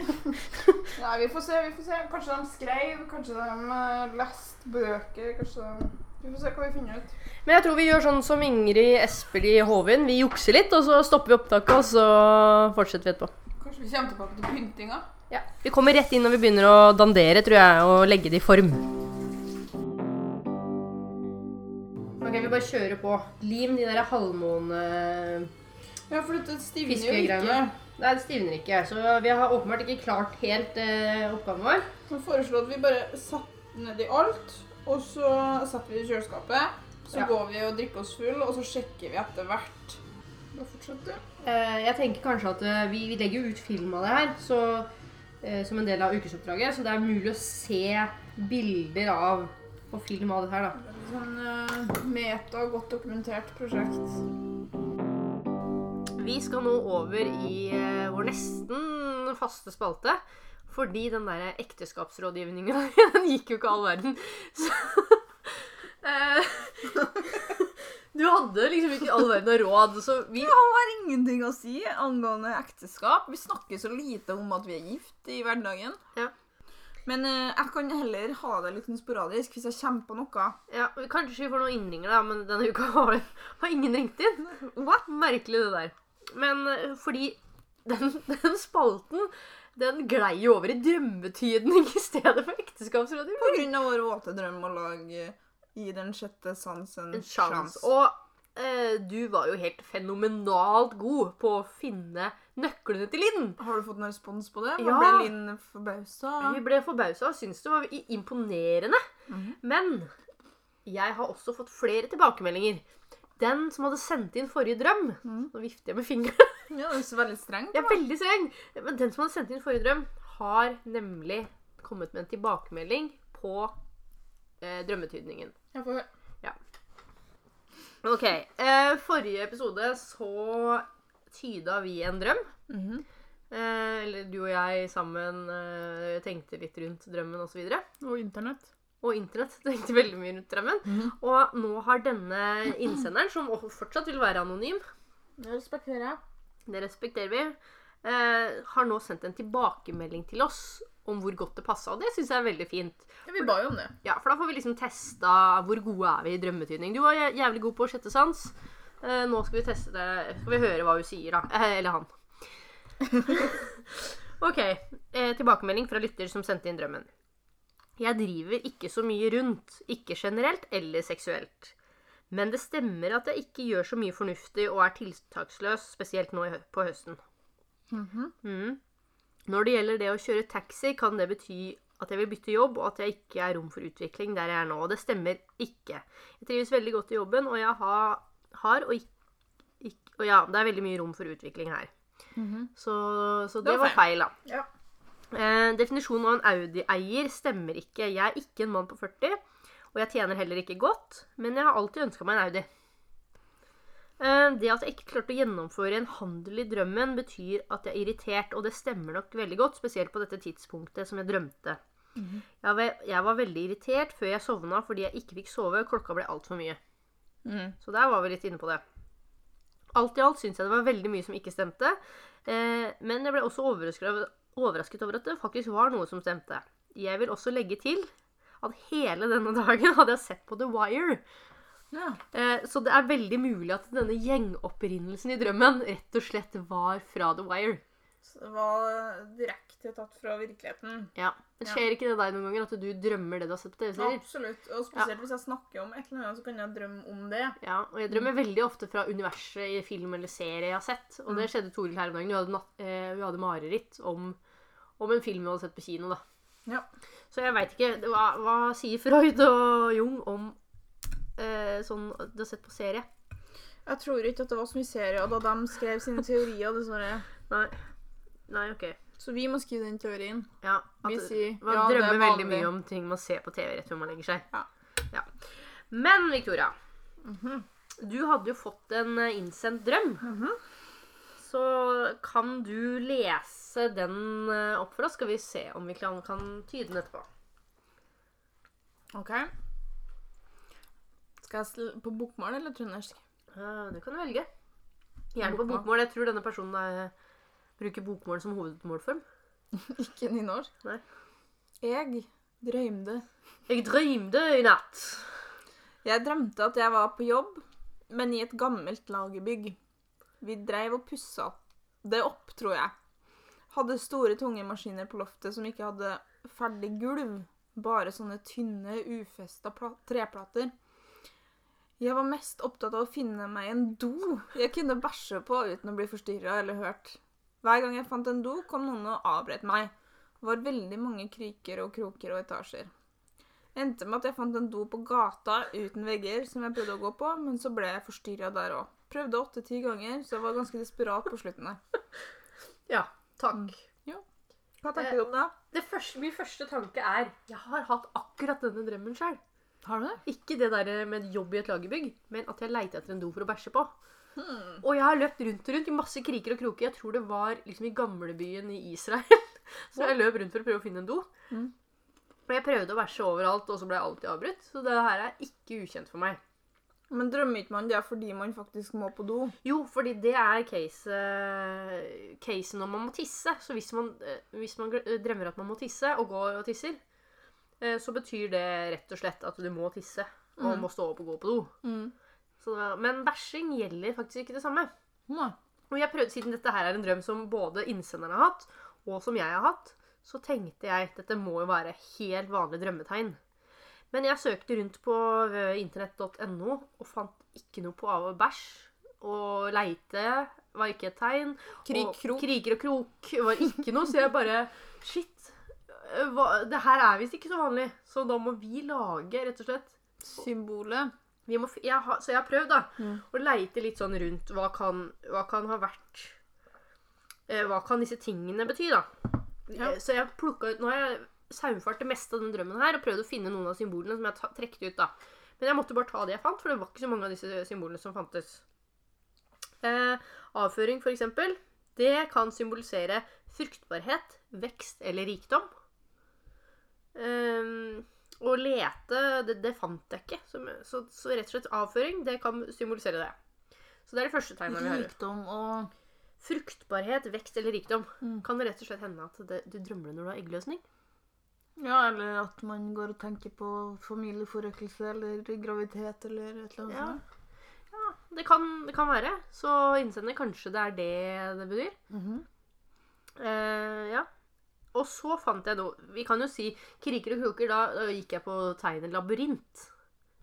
Nei, vi får se, vi får se. Kanskje de skrev, kanskje de uh, leste bøker, kanskje de... Vi får se hva vi finner ut. Men jeg tror vi gjør sånn som Ingrid Espelid Hovin. Vi jukser litt, og så stopper vi opptaket, og så fortsetter vi etterpå. Kanskje vi kommer tilbake til pyntinga. Ja. Vi kommer rett inn når vi begynner å dandere, tror jeg, og legge det i form. Ok, vi bare kjører på. Lim de der halvmåne... Ja, for dette stivner jo ikke. Nei, det stivner ikke, så vi har åpenbart ikke klart helt eh, oppgaven vår. Så foreslår at vi bare satte ned i alt, og så setter vi det i kjøleskapet. Så Ja. går vi og drikker oss full, og så sjekker vi etter hvert. Da fortsetter. Eh, jeg tenker kanskje at eh, vi, vi legger jo ut film av det her, så, eh, som en del av ukesoppdraget, så det er mulig å se bilder av og film av det her, da. Sånn eh, meta, godt dokumentert prosjekt. Vi skal nå over i eh, vår nesten faste spalte. Fordi den der ekteskapsrådgivningen den gikk jo ikke all verden. Så eh, Du hadde liksom ikke all verden av råd, så vi Han har ingenting å si angående ekteskap. Vi snakker så lite om at vi er gift i hverdagen. Ja. Men eh, jeg kan heller ha det litt sånn sporadisk hvis jeg kommer på noe. ja, Kanskje vi får noen innringer, da, men denne uka har, har ingen ringt inn. What? Merkelig, det der. Men eh, fordi den, den spalten den glei jo over i drømmetydning i stedet for ekteskapsrådgivning. På grunn av vår våte drøm å lage i den sjette sansen en sjans. Og eh, du var jo helt fenomenalt god på å finne nøklene til Linn. Har du fått noen respons på det? Ja. Ble Linn forbausa? Vi ble forbausa og syntes det var imponerende. imponerende. -hmm. Men jeg har også fått flere tilbakemeldinger. Den som hadde sendt inn forrige drøm mm. Nå vifter jeg med fingeren. Ja, det er veldig strengt. Jeg er veldig streng. Men den som hadde sendt inn forrige drøm, har nemlig kommet med en tilbakemelding på eh, drømmetydningen. Jeg får høre. Ok. Eh, forrige episode så tyda vi en drøm. Mhm. Eh, eller du og jeg sammen eh, tenkte litt rundt drømmen osv. Og, Og internett. Og internett tenkte veldig mye rundt drømmen. Mm. Og nå har denne innsenderen, som fortsatt vil være anonym, Det respekterer jeg. det respekterer vi, eh, har nå sendt en tilbakemelding til oss om hvor godt det passa. Og det syns jeg er veldig fint. Ja, vi ba jo om det. Ja, For da får vi liksom testa hvor gode er vi i drømmetydning. Du var jævlig god på sjette sans. Eh, nå skal vi teste det. Skal vi høre hva hun sier, da. Eh, eller han. OK. Eh, tilbakemelding fra lytter som sendte inn drømmen. Jeg driver ikke så mye rundt. Ikke generelt eller seksuelt. Men det stemmer at jeg ikke gjør så mye fornuftig og er tiltaksløs, spesielt nå på høsten. Mhm. Mm. Når det gjelder det å kjøre taxi, kan det bety at jeg vil bytte jobb, og at jeg ikke er rom for utvikling der jeg er nå. Og det stemmer ikke. Jeg trives veldig godt i jobben, og jeg har, har og, ikk- ikk- og ja, det er veldig mye rom for utvikling her. Mhm. Så, så Det det, var var feil, da. Ja. Eh, definisjonen av en Audi-eier stemmer ikke. Jeg er ikke en mann på 40, og jeg tjener heller ikke godt, men jeg har alltid ønska meg en Audi. Eh, det at jeg ikke klarte å gjennomføre en handel i drømmen, betyr at jeg er irritert, og det stemmer nok veldig godt, spesielt på dette tidspunktet som jeg drømte. jeg, var, jeg var veldig irritert før jeg sovna fordi jeg ikke fikk sove, klokka ble altfor mye. Mm. Så der var vi litt inne på det. Alt i alt syns jeg det var veldig mye som ikke stemte. Eh, men jeg ble også overrasket over, overrasket over at det faktisk var noe som stemte. Jeg vil også legge til at hele denne dagen hadde jeg sett på The Wire. Ja. Eh, så det er veldig mulig at denne gjengopprinnelsen i drømmen rett og slett var fra The Wire. Så det var direkte tatt fra virkeligheten. Ja. Skjer Ja. ikke det deg noen ganger at du drømmer det du har sett på TV-serier? Absolutt. Og spesielt hvis jeg snakker om et eller annet, så kan jeg drømme om det. Ja, og jeg drømmer veldig ofte fra universet i film eller serie jeg har sett. Og det skjedde Toril her om dagen. Hun hadde, eh, hun hadde mareritt om, om en film vi hadde sett på kino. da. Ja. Så jeg veit ikke hva, hva sier Freud og Jung om eh, sånn du har sett på serie. Jeg tror ikke at det var så mye serie, og da de skrev sine teorier, dessverre. Nei. Nei, OK. Så vi må skrive den teorien. Ja, Vi sier man ja, er drømmer veldig mye om ting man ser på TV rett før man legger seg. Ja. Ja. Men Victoria, Mhm. du hadde jo fått en eh, innsendt drøm. Mhm. Så kan du lese den eh, opp for oss? Skal vi se om vi kan, kan tyde den etterpå. OK. Skal jeg på bokmål eller trøndersk? Uh, Du kan velge. Gjerne på Bokmål. bokmål. Jeg tror denne personen er, bruker bokmål som hovedmålform. Ikke nynorsk. Nei. Jeg drømte. Jeg drømte i natt. Jeg drømte at jeg var på jobb, men i et gammelt lagerbygg. Vi dreiv og pussa det opp, tror jeg. Hadde store, tunge maskiner på loftet som ikke hadde ferdig gulv. Bare sånne tynne, ufesta treplater. Jeg var mest opptatt av å finne meg en do jeg kunne bæsje på uten å bli forstyrra eller hørt. Hver gang jeg fant en do, kom noen og avbrøt meg. Det var veldig mange kryker og kroker og etasjer. Endte med at jeg fant en do på gata uten vegger som jeg prøvde å gå på, men så ble jeg forstyrra der òg. Prøvde åtte-ti ganger, så jeg var ganske desperat på slutten der. Ja, takk. Hva tenker du om det? Det første, min første tanke er jeg har hatt akkurat denne drømmen sjøl. Har du det? Ikke det der med jobb i et lagerbygg, men at jeg leita etter en do for å bæsje på. Hmm. Og jeg har løpt rundt og rundt i masse kriker og kroker. Jeg tror det var liksom i gamlebyen i Israel. Så jeg løp rundt for å prøve å finne en do. Mm. Og jeg prøvde å bæsje overalt, og så ble jeg alltid avbrutt. Så det her er ikke ukjent for meg. Men drømmer ikke man det fordi man faktisk må på do? Jo, fordi det er case, case når man må tisse. Så hvis man, eh, hvis man drømmer at man må tisse, og går og tisser, eh, så betyr det rett og slett at du må tisse. Og Mm. må stå opp og gå på do. Mm. Så, men bæsjing gjelder faktisk ikke det samme. Nei. Og jeg prøvde, siden dette her er en drøm som både innsenderen har hatt, og som jeg har hatt, så tenkte jeg dette må jo være helt vanlig drømmetegn. Men jeg søkte rundt på eh, internett.no og fant ikke noe på av og bæsj. Og leite var ikke et tegn. Krig, og krok. Kriger og krok var ikke noe, så jeg bare Shit. eh, Hva, det her er visst ikke så vanlig, så da må vi lage, rett og slett Symbolet. vi må, jeg har, Så jeg har prøvd da, Mm. å leite litt sånn rundt hva kan, hva kan ha vært eh, Hva kan disse tingene bety, da? Ja. Så jeg plukka ut Nå har jeg saumfart det meste av den drømmen her og prøvd å finne noen av symbolene som jeg har trekket ut. da. Men jeg måtte bare ta det jeg fant, for det var ikke så mange av disse symbolene som fantes. Eh, avføring, eksempel, det kan symbolisere fruktbarhet, vekst eller rikdom. Eh, å lete, det, det fant jeg ikke. Så, så, så rett og slett avføring, det kan symbolisere det. Så det er det første tegnet vi har. Rikdom og Fruktbarhet, vekst eller rikdom. Mm. Kan det rett og slett hende at det, du drømmer det når du har eggløsning? Ja, eller at man går og tenker på familieforøkelse eller graviditet eller et eller annet. Ja. sånt. Ja, det kan, det kan være. Så innsender kanskje det er det det betyr. Mhm. Eh, ja. Og så fant jeg noe Vi kan jo si kriker og kroker. Da, da gikk jeg på tegnet labyrint.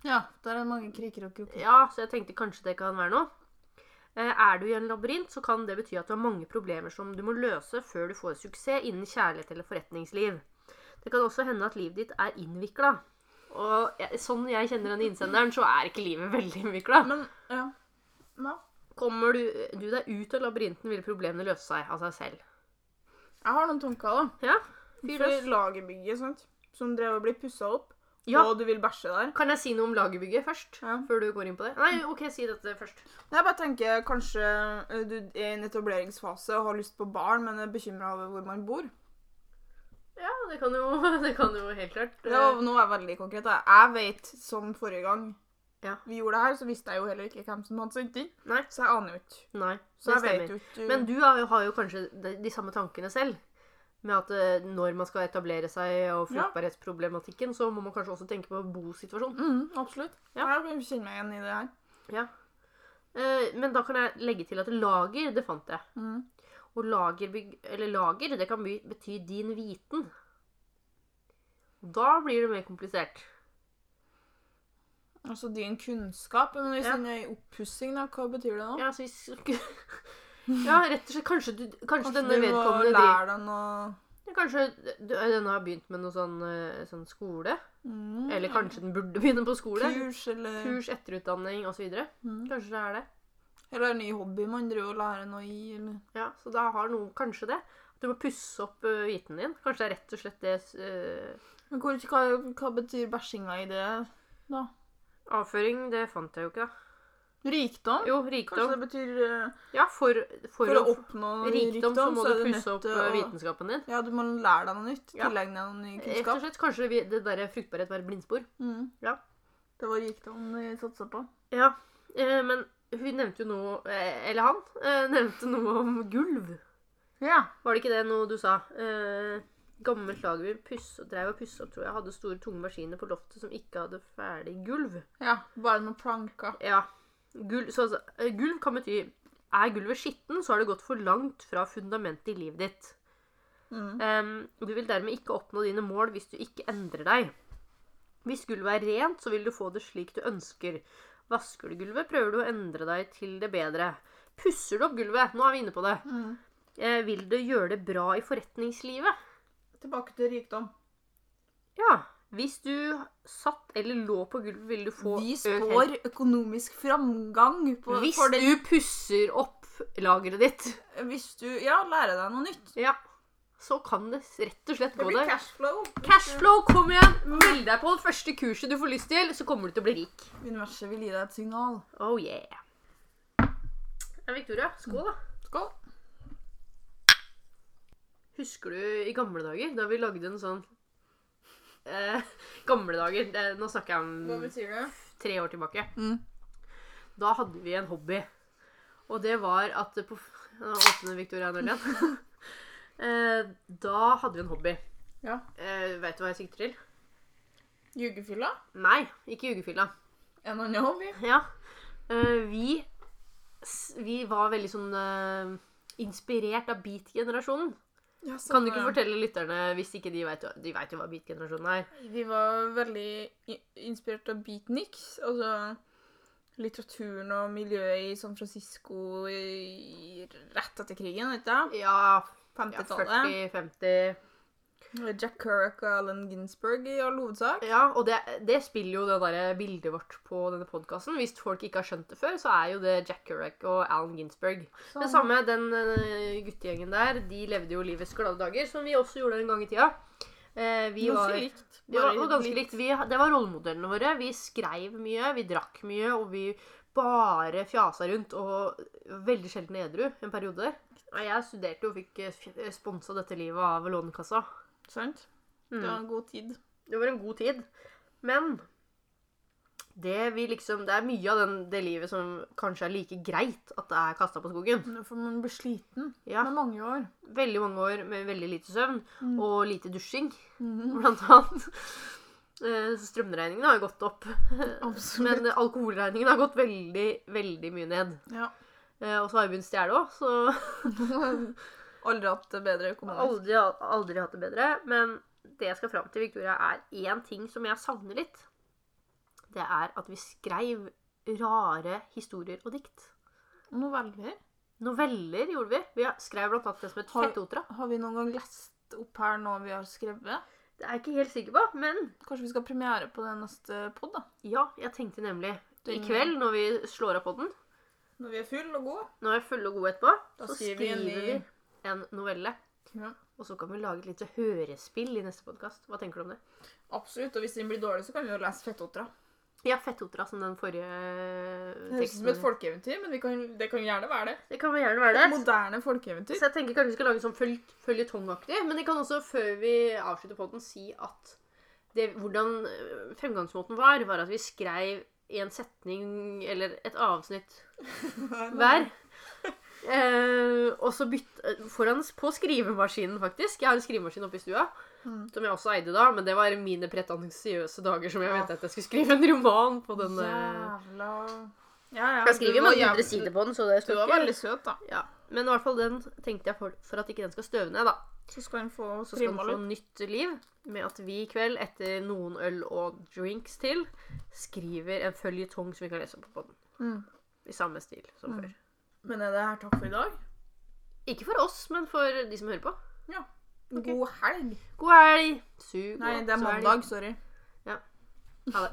Ja, der er mange kriker og kroker. Ja, så jeg tenkte kanskje det kan være noe. Eh, er du i en labyrint, så kan det bety at du har mange problemer som du må løse før du får suksess innen kjærlighet eller forretningsliv. Det kan også hende at livet ditt er innvikla. Og jeg, sånn jeg kjenner denne innsenderen, så er ikke livet veldig innvikla. Men, ja. ja. Kommer du, du deg ut av labyrinten, vil problemene løse seg av seg selv. Jeg har noen tanker, da. Ja. For lagerbygget, sant? som drev og ble pussa opp, Ja. og du vil bæsje der. Kan jeg si noe om lagerbygget først? Ja. Før du går inn på det? Nei, OK, si dette først. Jeg bare tenker kanskje eh, du er i en etableringsfase og har lyst på barn, men er bekymra over hvor man bor. Ja, det kan jo, det kan jo helt klart Det var, nå er jeg veldig konkret. da. Jeg vet, som forrige gang Ja. vi gjorde det her, så visste jeg jo heller ikke hvem som hadde sendt inn. Nei. Så jeg aner jo ikke. Nei, Så det jeg vet stemmer. jo ikke Men du har jo, har jo kanskje de, de samme tankene selv. Med at eh, når man skal etablere seg og Ja. fruktbarhetsproblematikken, så må man kanskje også tenke på bosituasjonen. mm, Absolutt. Ja. Jeg kan kjenne meg igjen i det her. Ja. Eh, men da kan jeg legge til at lager, det fant jeg. Mm. Og eller lager, det kan bety din viten. Da blir det mer komplisert. Altså din kunnskap. Men hvis Ja. den er i oppussing, da, hva betyr det da? Ja, hvis Ja, rett og slett. Kanskje, du, kanskje, Kanskje denne du må vedkommende driver lære deg noe Ja, Kanskje du, denne har begynt med noe sånn, eh, sånn skole? mm, Eller kanskje den burde begynne på skole? kurs, eller Kurs, etterutdanning osv. mm. Kanskje det er det. Eller en ny hobby man driver og lærer noe i, eller Ja, Så da har noen kanskje det. At du må pusse opp uh, viten din. Kanskje det er rett og slett det uh, Men hvor, hva, hva betyr bæsjinga i det, da? Avføring, det fant jeg jo ikke, da. Rikdom? Jo, rikdom. Kanskje det betyr uh, Ja, for, for, For å å oppnå rikdom så må så du pusse opp eh, vitenskapen din. Ja, du må lære deg noe nytt. Ja. Tilegne deg noe ny Rett og kunnskap. slett kanskje vi, det der fruktbarhet var et blindspor. Mm. Ja. Det var rikdom vi satsa på. Ja, eh, men hun nevnte jo noe eh, Eller han eh, nevnte noe om gulv. Ja. Var det ikke det noe du sa? Eh, gammelt lager puss, drev og pussa opp, tror jeg. Hadde store, tunge maskiner på loftet som ikke hadde ferdig gulv. ja. Bare noen planker. Ja. Gulv, så, altså, eh, gulv kan bety Er gulvet skitten, så har det gått for langt fra fundamentet i livet ditt. Mm. Um, du vil dermed ikke oppnå dine mål hvis du ikke endrer deg. Hvis gulvet er rent, så vil du få det slik du ønsker. Vasker du gulvet, prøver du å endre deg til det bedre. Pusser du opp gulvet, nå er vi inne på det, Mm. eh, vil du gjøre det bra i forretningslivet? Tilbake til rikdom. Ja. Hvis du satt eller lå på gulvet, vil du få Vi står økonomisk framgang på, Hvis for det. du pusser opp lageret ditt, Hvis du ja, lærer deg noe nytt. ja, så kan det rett og slett Det gå blir der. cashflow. Cashflow, kom igjen! Meld deg på det første kurset du får lyst til, så kommer du til å bli rik. Universet vil gi deg et signal. Oh yeah. Ja, Victoria, skål, da. Skål. Husker du i gamle dager, da vi lagde en sånn eh, Gamle dager, det, nå snakker jeg om betyr det? tre år tilbake. Mm. Da hadde vi en hobby. Og det var at på Nå åpner Victoria en øl igjen. eh, da hadde vi en hobby. Ja. Eh, vet du hva jeg sikter til? Jugefylla? Nei, ikke jugefylla. En annen hobby? Ja. Eh, vi, s- vi var veldig sånn eh, inspirert av beat-generasjonen. Ja, sånn, Kan du ikke fortelle lytterne, hvis ikke de vet, jo- de vet jo hva beat-generasjonen er Vi var veldig i- inspirert av beatniks. Altså litteraturen og miljøet i San Francisco i, rett etter krigen, vet du? Ja, ja 50-tallet. 40-50 Jack Kirk og Allen Ginsberg i all hovedsak. Ja, og det, det spiller jo det der bildet vårt på denne podkasten. Hvis folk ikke har skjønt det før, så er jo det Jack Kirk og Alan Ginsberg. Det samme, den eh, guttegjengen der, de levde jo livets glade dager, som vi også gjorde en gang i tida. Eh, vi Ganske var, likt. det var, var ganske likt. Vi, det var rollemodellene våre. Vi skreiv mye, vi drakk mye, og vi bare fjasa rundt og veldig sjelden edru en periode der. Og Jeg studerte og fikk eh, sponsa dette livet av Lånekassa. Sant? Mm. Det var en god tid. Det var en god tid. Men det, vi liksom, det er mye av den, det livet som kanskje er like greit at det er kasta på skogen. For man blir sliten Ja, med mange år. Veldig mange år med veldig lite søvn Mm. og lite dusjing, Mhm. blant annet. Eh, så Strømregningen har gått opp, Absolutt. men alkoholregningen har gått veldig, veldig mye ned. Ja. Eh, Og så har vi begynt å stjele òg, så Aldri hatt det bedre økonomisk. aldri, aldri hatt det bedre. Men det jeg skal fram til, Victoria, er én ting som jeg savner litt. Det er at vi skreiv rare historier og dikt. Noveller. Noveller gjorde vi. Vi skrev blant annet det som het Har- Fetteotra. Har vi noen gang lest opp her nå vi har skrevet? Det er jeg ikke helt sikker på, men Kanskje vi skal ha premiere på den neste pod, da? ja, jeg tenkte nemlig i Den- kveld, når vi slår av podden, Når vi er full og gode. når vi er fulle og gode etterpå, Da så skriver vi en vi ny- en novelle. Ja. Og så kan vi lage et lite hørespill i neste podkast. Hva tenker du om det? Absolutt. Og hvis den blir dårlig, så kan vi jo lese Fettotra. Ja, Fettotra som den forrige Det høres ut som et folkeeventyr, men vi kan, det kan gjerne være det. Det kan gjerne være Et det. moderne folkeeventyr. Så jeg tenker kanskje vi skal lage sånn føl føljetongaktig. Men jeg kan også, før vi avslutter poden, si at det, hvordan øh, fremgangsmåten var, var at vi skrev en setning eller et avsnitt hver. Eh, og så bytte foran på skrivemaskinen, faktisk. Jeg har en skrivemaskin oppe i stua. Mm. Som jeg også eide da, men det var mine pretensiøse dager som jeg mente at jeg skulle skrive en roman på den. eh, Jævla Ja, ja. Jeg skriver jo mange hundre sider på den, så det Du var veldig søt, da. ja. Men i hvert fall den tenkte jeg for, for at ikke den skal støve ned, da. Så skal den få Så skal den få litt. nytt liv med at vi i kveld, etter noen øl og drinks til, skriver en føljetong som vi kan lese på podden. Mm. I samme stil som Mm. før. Men er det her takk for i dag? Ikke for oss, men for de som hører på. Ok. God helg. God helg! Sug Nei, det er mandag. Sorry. Ha det.